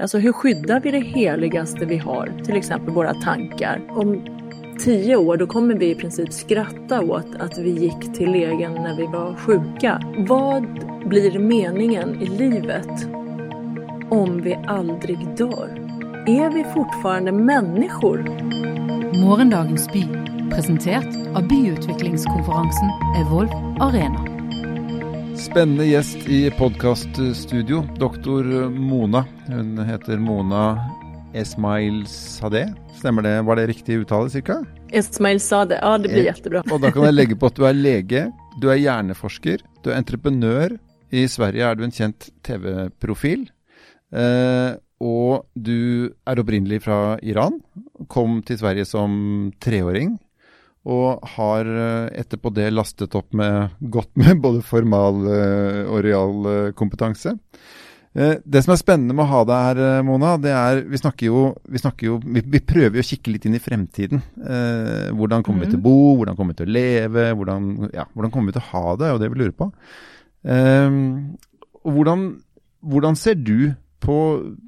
Alltså hur skyddar vi det heligaste vi har, till exempel våra tankar? Om tio år då kommer vi i princip skratta åt att vi gick till legen när vi var sjuka. Vad blir meningen i livet om vi aldrig dör? Är vi fortfarande människor? Morgondagens by, presenterat av Byutvecklingskonferensen Evolve Arena. Spennende gjest i podkaststudio, doktor Mona. Hun heter Mona Esmail Sadeh. Stemmer det? Var det riktig uttale, cirka? Ismail sa det, ja det blir jättebra. Og da kan jeg legge på at du er lege, du er hjerneforsker, du er entreprenør. I Sverige er du en kjent TV-profil. Eh, og du er opprinnelig fra Iran. Kom til Sverige som treåring. Og har eh, etterpå det lastet opp med godt med både formal eh, og real eh, kompetanse. Det som er spennende med å ha deg her, Mona, det er Vi snakker jo, vi, snakker jo vi, prøver jo å kikke litt inn i fremtiden. Eh, hvordan kommer vi til å bo, hvordan kommer vi til å leve, hvordan, ja, hvordan kommer vi til å ha det, er jo det vi lurer på. Eh, hvordan, hvordan ser du på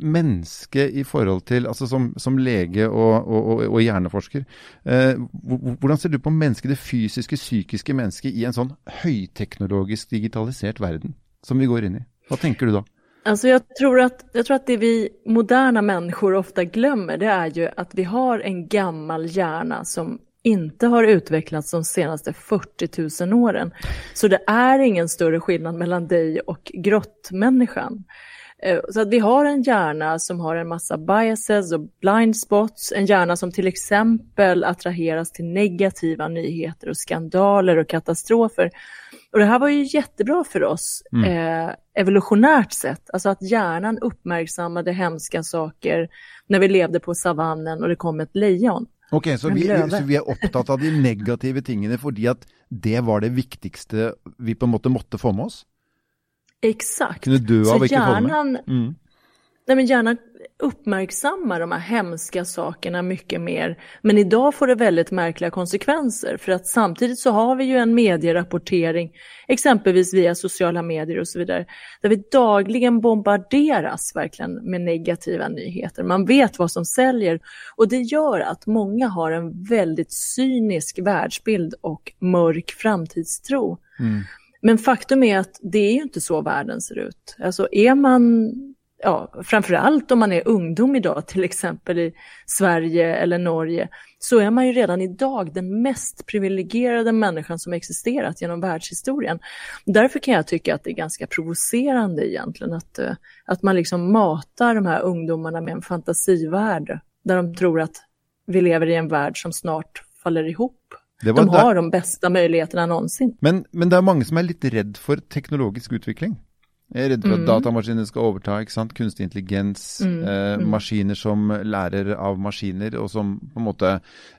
mennesket i forhold til, altså som, som lege og, og, og, og hjerneforsker, eh, hvordan ser du på mennesket, det fysiske, psykiske mennesket i en sånn høyteknologisk digitalisert verden som vi går inn i? Hva tenker du da? Alltså jag tror, att, jag tror att det vi moderna människor ofta glömmer det är ju att vi har en gammal hjärna som inte har utvecklats de senaste 40 000 åren. Så det är ingen större skillnad mellan dig och grottmänniskan. Eh, Så att vi har en hjärna som har en massa biases och blind spots, en hjärna som till exempel attraheras till negativa nyheter och skandaler och katastrofer. Och det här var ju jättebra för oss eh, evolutionärt sett, alltså att hjärnan uppmärksammade hemska saker när vi levde på savannen och det kom ett lejon. Ok, så En vi, så vi er opptatt av de negative tingene fordi at det var det viktigste vi på en måte måtte få med oss? Exakt. Av Så hjärnan, Mm. nej men hjärnan uppmärksammar de här hemska sakerna mycket mer. Men idag får det väldigt märkliga konsekvenser för att samtidigt så har vi ju en medierapportering, exempelvis via sociala medier och så vidare, där vi dagligen bombarderas verkligen med negativa nyheter. Man vet vad som säljer och det gör att många har en väldigt cynisk världsbild och mörk framtidstro. Men faktum är att det är ju inte så världen ser ut. Alltså är man, ja, framförallt om man är ungdom idag, till exempel i Sverige eller Norge, så är man ju redan idag den mest privilegierade människan som existerat genom världshistorien. Därför kan jag tycka att det är ganska provocerande egentligen att, eh, att man liksom matar de här ungdomarna med en fantasivärld, där de tror att vi lever i en värld som snart faller ihop. De har de bästa möjligheterna någonsin. Men, men det er mange som er litt redd for teknologisk utvikling. Jeg er redd for at datamaskiner skal overta, ikke sant? kunstig intelligens, eh, maskiner som lærer av maskiner, og som på en måte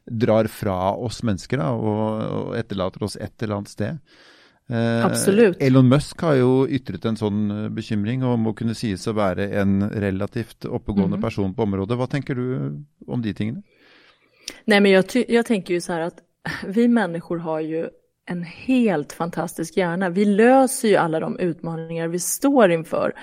drar fra oss mennesker da, og, og etterlater oss et eller annet sted. Eh, Absolutt. Elon Musk har jo ytret en sånn eh, bekymring, og må kunne sies å være en relativt oppegående person på området. Hva tenker du om de tingene? Nej, men jag, jag tänker ju så här att vi människor har ju en helt fantastisk hjärna. Vi löser ju alla de utmaningar vi står inför.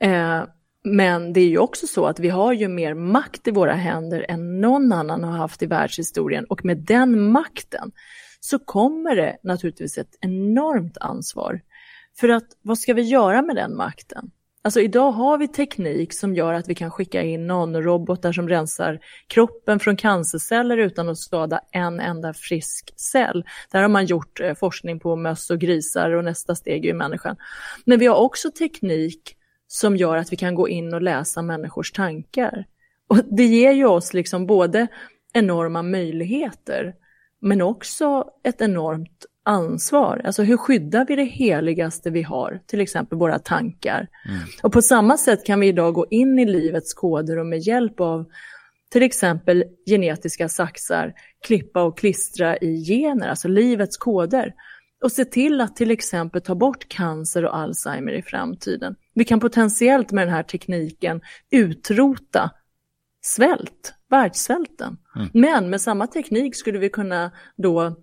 Eh, men det är ju också så att vi har ju mer makt i våra händer än någon annan har haft i världshistorien. Och med den makten så kommer det naturligtvis ett enormt ansvar. För att vad ska vi göra med den makten? Alltså idag har vi teknik som gör att vi kan skicka in nanorobotar som rensar kroppen från cancerceller utan att skada en enda frisk cell. Där har man gjort eh, forskning på möss och grisar och nästa steg är ju människan. Men vi har också teknik som gör att vi kan gå in och läsa människors tankar. Och det ger ju oss liksom både enorma möjligheter men också ett enormt ansvar. Alltså hur skyddar vi det heligaste vi har, till exempel våra tankar? Och på samma sätt kan vi idag gå in i livets koder och med hjälp av till exempel genetiska saxar klippa och klistra i gener, alltså livets koder. Och se till att till exempel ta bort cancer och Alzheimer i framtiden. Vi kan potentiellt med den här tekniken utrota svält, världssvälten. Men med samma teknik skulle vi kunna då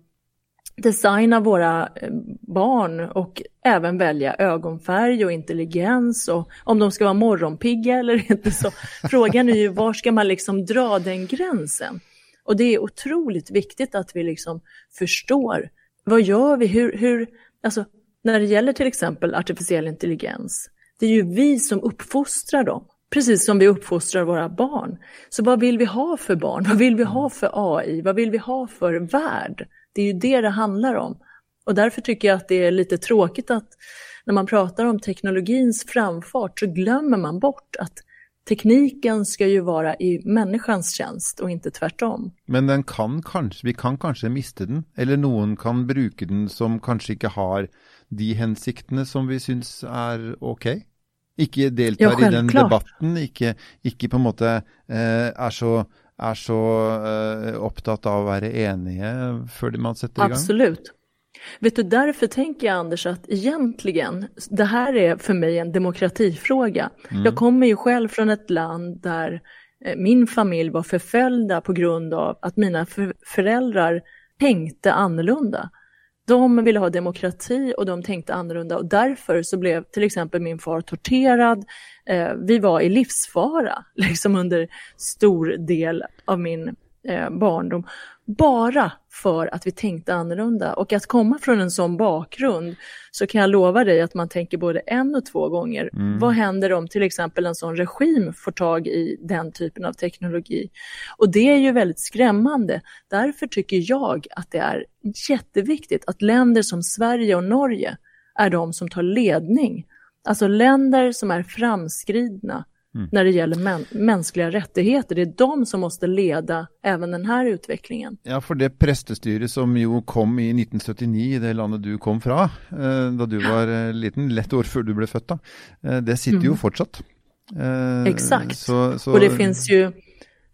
designa våra eh, barn och även välja ögonfärg och intelligens och om de ska vara morgonpigga eller inte. Så frågan är ju var ska man liksom dra den gränsen? Och det är otroligt viktigt att vi liksom förstår vad gör vi, hur, hur, alltså när det gäller till exempel artificiell intelligens, det är ju vi som uppfostrar dem. Precis som vi uppfostrar våra barn. Så vad vill vi ha för barn? Vad vill vi ha för AI? Vad vill vi ha för värld? Det är ju det det handlar om. Och därför tycker jag att det är lite tråkigt att när man pratar om teknologins framfart så glömmer man bort att tekniken ska ju vara i människans tjänst och inte tvärtom. Men den kan kanske, vi kan kanske mista den, eller någon kan bruka den som kanske inte har de hensiktene som vi syns är okej? Okay? Ikke deltar ja, i den debatten, ikke, på en måte eh, er så, er så eh, opptatt av å være enige før man sätter igång? Absolut. Vet du, därför tänker jag Anders att egentligen, det här är för mig en demokratifråga. Mm. Jag kommer ju själv från ett land där eh, min familj var förföljda på grund av att mina föräldrar tänkte annorlunda. De ville ha demokrati och de tänkte annorlunda och därför så blev till exempel min far torterad. Eh, vi var i livsfara liksom under stor del av min eh, barndom bara för att vi tänkte annorlunda. Och att komma från en sån bakgrund så kan jag lova dig att man tänker både en och två gånger. Mm. Vad händer om till exempel en sån regim får tag i den typen av teknologi? Och det är ju väldigt skrämmande. Därför tycker jag att det är jätteviktigt att länder som Sverige och Norge är de som tar ledning. Alltså länder som är framskridna mm. när det gäller mä mänskliga rättigheter. Det är de som måste leda även den här utvecklingen. Ja, för det prästestyre som ju kom i 1979, det landet du kom från, eh, då du var eh, liten, lätt år före du blev född, eh, det sitter mm. ju fortsatt. Exakt, så, så... och det finns ju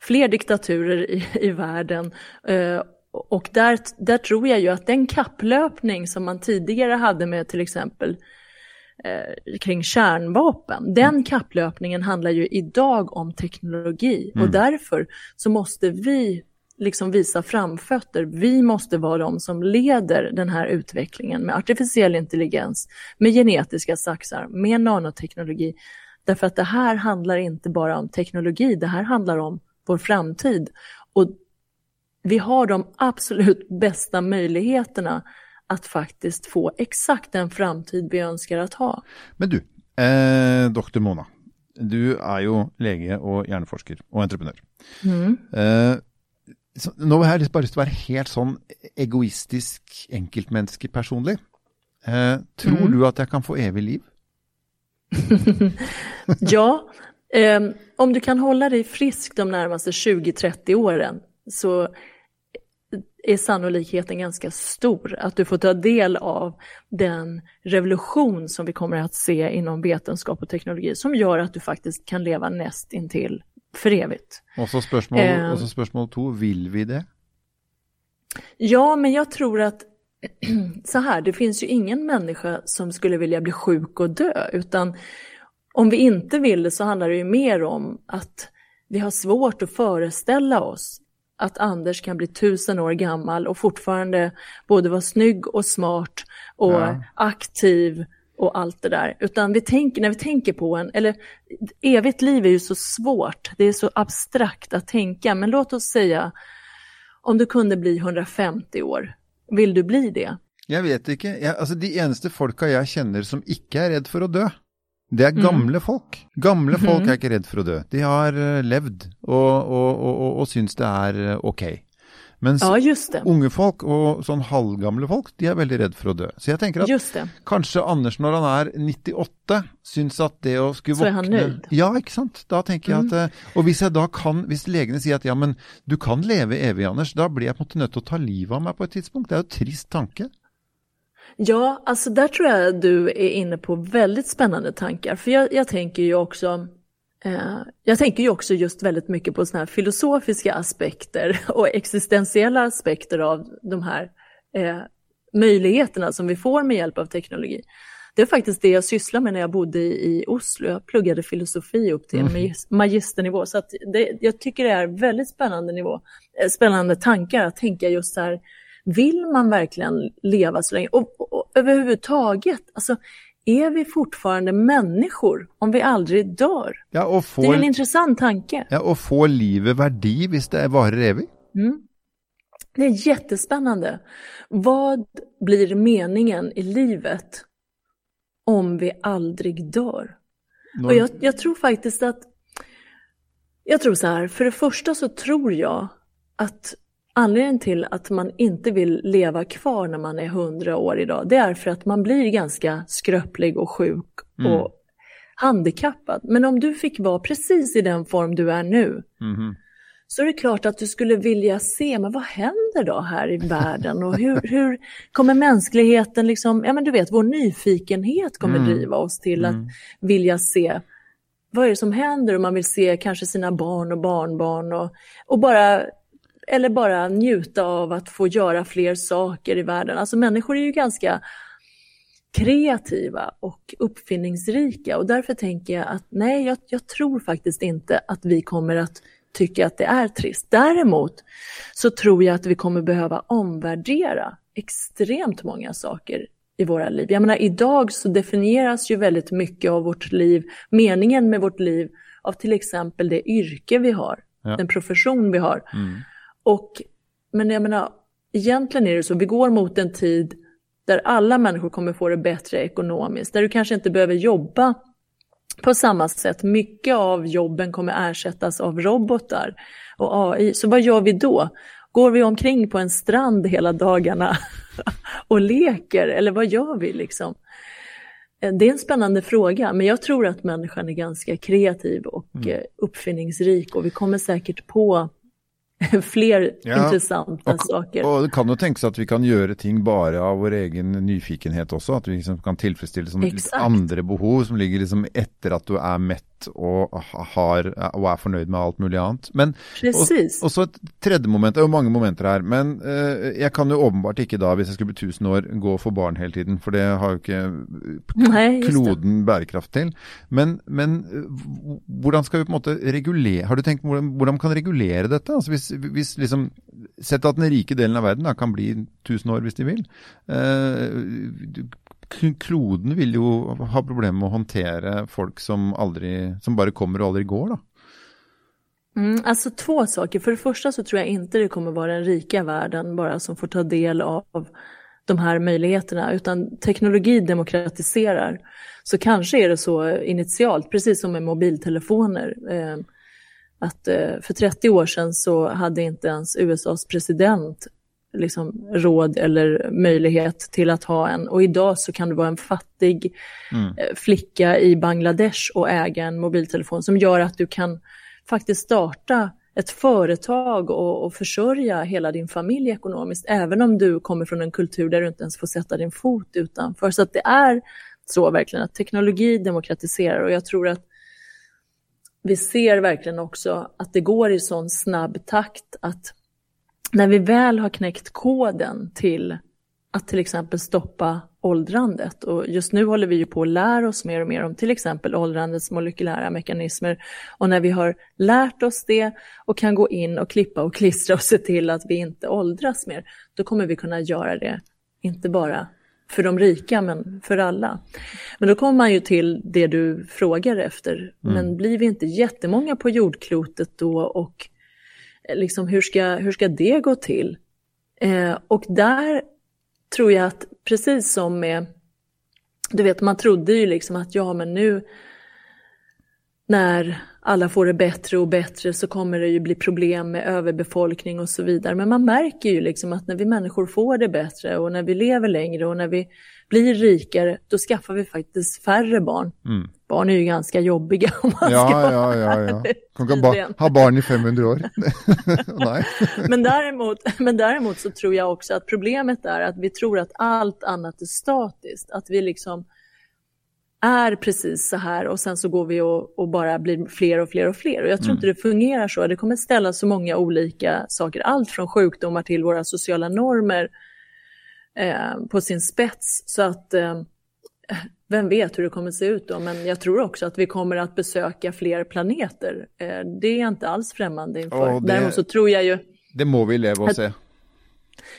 fler diktaturer i, i världen. Och där, där tror jag ju att den kapplöpning som man tidigare hade med till exempel eh, kring kärnvapen. Den mm. kapplöpningen handlar ju idag om teknologi mm. och därför så måste vi liksom visa framfötter. Vi måste vara de som leder den här utvecklingen med artificiell intelligens, med genetiska saxar, med nanoteknologi. Därför att det här handlar inte bara om teknologi, det här handlar om vår framtid. Och vi har de absolut bästa möjligheterna att faktiskt få exakt den framtid vi önskar att ha. Men du, eh, doktor Mona, du är ju läge och hjärnforskare och entreprenör. Mm. Eh, så, nå har jag bara lyst til å være helt sånn egoistisk, enkeltmenneskepersonlig. Eh, tror mm. du att jag kan få evigt liv? ja, eh, om du kan hålla dig frisk de närmaste 20-30 åren så är sannolikheten ganska stor att du får ta del av den revolution som vi kommer att se inom vetenskap och teknologi som gör att du faktiskt kan leva näst intill för evigt. Och så spörsmål, eh, och så spörsmål två, vill vi det? Ja, men jag tror att så här, det finns ju ingen människa som skulle vilja bli sjuk och dö, utan om vi inte vill det så handlar det ju mer om att vi har svårt att föreställa oss att Anders kan bli tusen år gammal och fortfarande både vara snygg och smart och ja. aktiv och allt det där. Utan vi tänker, när vi tänker på en, eller evigt liv är ju så svårt, det är så abstrakt att tänka, men låt oss säga om du kunde bli 150 år, vill du bli det? Jag vet inte, jag, alltså de eneste folka jag känner som inte är rädda för att dö, det är gamla mm. folk. Gamla folk mm. är inte rädda för att dö. De har uh, levt och, och, och, och, syns det är uh, okej. Okay. Men ja, unga folk och sån halvgamla folk, de är väldigt rädda för att dö. Så jag tänker att kanske Anders när han är 98 syns att det att skulle Så är han nöjd? Ja, inte sant? Då tänker mm. jag att, och om jag då kan, om läkarna säger att ja men du kan leva evigt Anders, då blir jag på något att ta livet av mig på ett tidspunkt. Det är ju en trist tanke. Ja, alltså där tror jag du är inne på väldigt spännande tankar. För jag, jag tänker ju också eh, jag tänker ju också just väldigt mycket på sådana här filosofiska aspekter och existentiella aspekter av de här eh, möjligheterna som vi får med hjälp av teknologi. Det är faktiskt det jag sysslar med när jag bodde i Oslo. Jag pluggade filosofi upp till mm. magisternivå. Så det, jag tycker det är väldigt spännande, nivå, eh, spännande tankar att tänka just så här Vill man verkligen leva så länge? Och, och, och överhuvudtaget, alltså är vi fortfarande människor om vi aldrig dör? Ja, och få, det är en intressant tanke. Ja, och få livet värdi hvis det varar evigt. Mm. Det är jättespännande. Vad blir meningen i livet om vi aldrig dör? Någon... Och jag, jag, tror faktiskt att, jag tror så här, för det första så tror jag att anledningen till att man inte vill leva kvar när man är hundra år idag, det är för att man blir ganska skröplig och sjuk mm. och handikappad. Men om du fick vara precis i den form du är nu, mm så är det klart att du skulle vilja se, men vad händer då här i världen och hur, hur kommer mänskligheten liksom, ja men du vet vår nyfikenhet kommer mm. driva oss till mm. att vilja se vad är det som händer och man vill se kanske sina barn och barnbarn och, och bara eller bara njuta av att få göra fler saker i världen. Alltså människor är ju ganska kreativa och uppfinningsrika och därför tänker jag att nej, jag, jag tror faktiskt inte att vi kommer att tycker att det är trist. Däremot så tror jag att vi kommer behöva omvärdera extremt många saker i våra liv. Jag menar idag så definieras ju väldigt mycket av vårt liv, meningen med vårt liv, av till exempel det yrke vi har, ja. den profession vi har. Mm. Och, men jag menar, egentligen är det så, vi går mot en tid där alla människor kommer få det bättre ekonomiskt, där du kanske inte behöver jobba på samma sätt, mycket av jobben kommer ersättas av robotar och AI. Så vad gör vi då? Går vi omkring på en strand hela dagarna och leker eller vad gör vi liksom? Eh, det är en spännande fråga, men jag tror att människan är ganska kreativ och mm. Eh, uppfinningsrik och vi kommer säkert på fler ja, intressanta och, saker. Och det kan ju tänkas att vi kan göra ting bara av vår egen nyfikenhet också, att vi liksom kan tillfredsställa andra behov som ligger liksom efter att du är mätt och, har, och är förnöjd med allt möjligt annat. Men, Precis. Och, och så ett tredje moment, det är många momenter här, men eh, jag kan ju uppenbart inte då, om jag skulle bli tusen år, gå för barn hela tiden, för det har ju inte Nej, kloden bärkraft till. Men, men hur ska vi på något reglera, har du tänkt hur man kan reglera detta? Alltså, hvis, hvis liksom, sett att den rika delen av världen kan bli tusen år om de vill. Eh, kloden vil jo ha problem med att hantera folk som, aldrig, som bara kommer och aldrig går. da. Mm, alltså två saker. För det första så tror jag inte det kommer vara den rika världen bara som får ta del av de här möjligheterna, utan teknologi demokratiserar. Så kanske är det så initialt, precis som med mobiltelefoner, eh, att eh, för 30 år sedan så hade inte ens USAs president liksom, råd eller möjlighet till att ha en. Och idag så kan du vara en fattig mm. Eh, flicka i Bangladesh och äga en mobiltelefon som gör att du kan faktiskt starta ett företag och, och försörja hela din familj ekonomiskt, även om du kommer från en kultur där du inte ens får sätta din fot utanför. Så att det är så verkligen att teknologi demokratiserar och jag tror att vi ser verkligen också att det går i sån snabb takt att när vi väl har knäckt koden till att till exempel stoppa åldrandet och just nu håller vi ju på att lära oss mer och mer om till exempel åldrandets molekylära mekanismer och när vi har lärt oss det och kan gå in och klippa och klistra och se till att vi inte åldras mer, då kommer vi kunna göra det, inte bara för de rika men för alla. Men då kommer man ju till det du frågar efter, mm. men blir vi inte jättemånga på jordklotet då och liksom, hur, ska, hur ska det gå till? Eh, och där tror jag att precis som med, du vet man trodde ju liksom att ja men nu när alla får det bättre och bättre så kommer det ju bli problem med överbefolkning och så vidare. Men man märker ju liksom att när vi människor får det bättre och när vi lever längre och när vi blir rikare, då skaffar vi faktiskt färre barn. Mm. Barn är ju ganska jobbiga om man ja, ska ja, ja, ja. Man kan bara ha barn i 500 år. Nej. men, däremot, men däremot så tror jag också att problemet är att vi tror att allt annat är statiskt. Att vi liksom är precis så här och sen så går vi och, och, bara blir fler och fler och fler. Och jag tror mm. inte det fungerar så. Det kommer ställa så många olika saker, allt från sjukdomar till våra sociala normer eh, på sin spets. Så att eh, vem vet hur det kommer se ut då, men jag tror också att vi kommer att besöka fler planeter. Eh, det är jag inte alls främmande inför. Oh, det, Däremot så tror jag ju... Det må vi leva och se.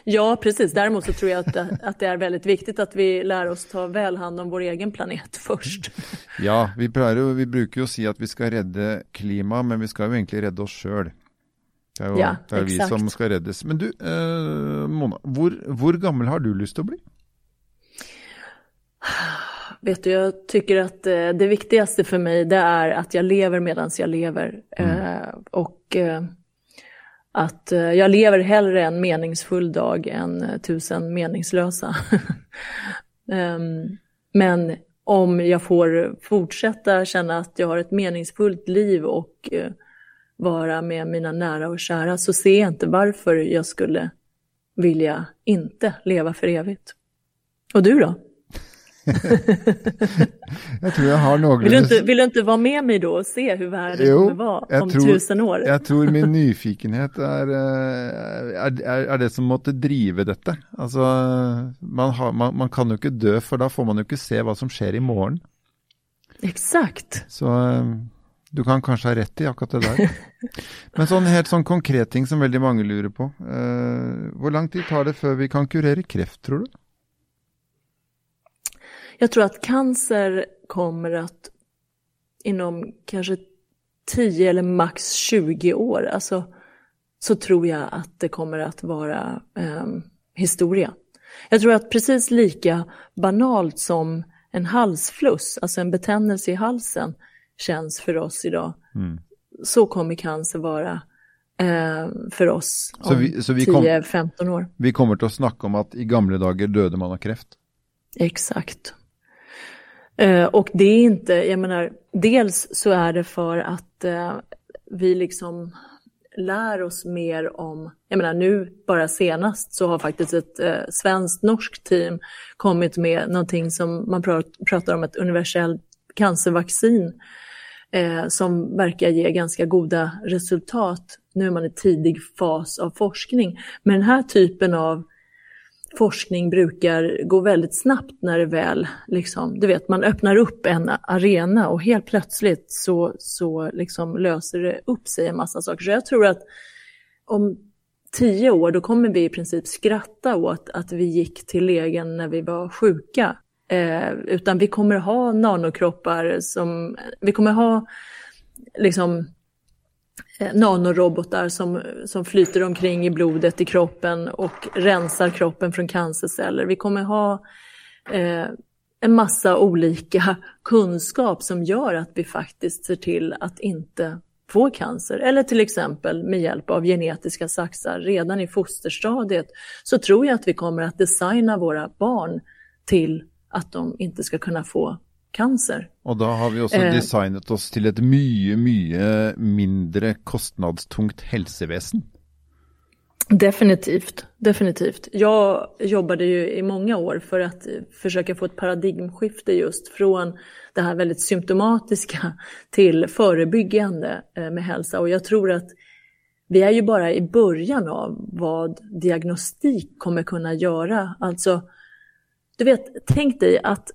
Ja, precis. Däremot så tror jag att, att det är väldigt viktigt att vi lär oss ta väl hand om vår egen planet först. Ja, vi, pleier, vi brukar ju säga att vi ska rädda klimat, men vi ska ju egentligen rädda oss själva. Det är ju Ja, det är vi som ska räddas. Men du, eh, Mona, hur, hur gammal har du lust att bli? Vet du, jag tycker att eh, det viktigaste för mig det är att jag lever medan jag lever. Eh, och eh, att eh, jag lever hellre en meningsfull dag än eh, tusen meningslösa. Ehm, men om jag får fortsätta känna att jag har ett meningsfullt liv och eh, vara med mina nära och kära så ser jag inte varför jag skulle vilja inte leva för evigt. Och du då? Jag tror jag har några... Vill du, inte, vill du inte vara med mig då och se hur världen Jo, kommer vara om tror- tusen år? Jag tror min nyfikenhet är, eh, är, är, är det som måtte drive dette. Altså, man, har, man, man kan jo ikke dø, for da får man jo ikke se hva som skjer i morgen. Exakt. Så eh, du kan kanskje ha rett i akkurat det der. Men sånn helt sånn konkret ting som veldig mange lurer på. Eh, hvor lang tid tar det før vi kan kurere kreft, tror du? Jag tror att cancer kommer att inom kanske 10 eller max 20 år, alltså, så tror jag att det kommer att vara ehm, historia. Jag tror att precis lika banalt som en halsfluss, alltså en betändelse i halsen, känns för oss idag, Mm. så kommer cancer vara eh, för oss Så om vi- så vi kom- 10-15 år. Vi kommer å snakke om at i gamle dager døde man av kreft. Exakt. Eh, och det är inte, jag menar, dels så är det för att eh, vi liksom lär oss mer om, jag menar nu bara senast så har faktiskt ett eh, svenskt-norskt team kommit med någonting som man pr- pratar om ett universellt cancervaccin eh, som verkar ge ganska goda resultat. Nu är man i tidig fas av forskning. Men den här typen av forskning brukar gå väldigt snabbt när det väl, liksom, du vet, man öppnar upp en arena och helt plötsligt så, så liksom löser det upp sig en massa saker. Så jag tror att om tio år, då kommer vi i princip skratta åt att vi gick till lägen när vi var sjuka. Eh, utan vi kommer ha nanokroppar som, vi kommer ha liksom Eh, nanorobotar som, som flyter omkring i blodet i kroppen och rensar kroppen från cancerceller. Vi kommer ha eh, en massa olika kunskap som gör att vi faktiskt ser till att inte få cancer. Eller till exempel med hjälp av genetiska saxar redan i fosterstadiet så tror jag att vi kommer att designa våra barn till att de inte ska kunna få cancer. Og da har vi også Eh. designet oss til et mye, mye mindre kostnadstungt helsevesen. Definitivt, definitivt. Jag jobbade ju i många år för att försöka få ett paradigmskifte just från det här väldigt symptomatiska till förebyggande eh, med hälsa. Och jag tror att vi är ju bara i början av vad diagnostik kommer kunna göra. Alltså, du vet, tänk dig att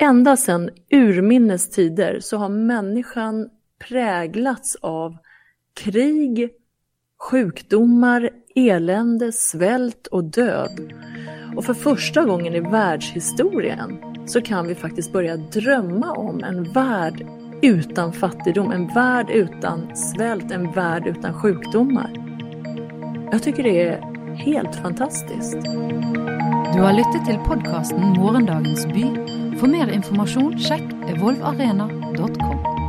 ända sedan urminnes tider så har människan präglats av krig, sjukdomar, elände, svält och död. Och för första gången i världshistorien så kan vi faktiskt börja drömma om en värld utan fattigdom, en värld utan svält, en värld utan sjukdomar. Jag tycker det är helt fantastiskt. Du har lyssnat till podcasten Morgendagens by. For mer informasjon sjekk evolvarena.com.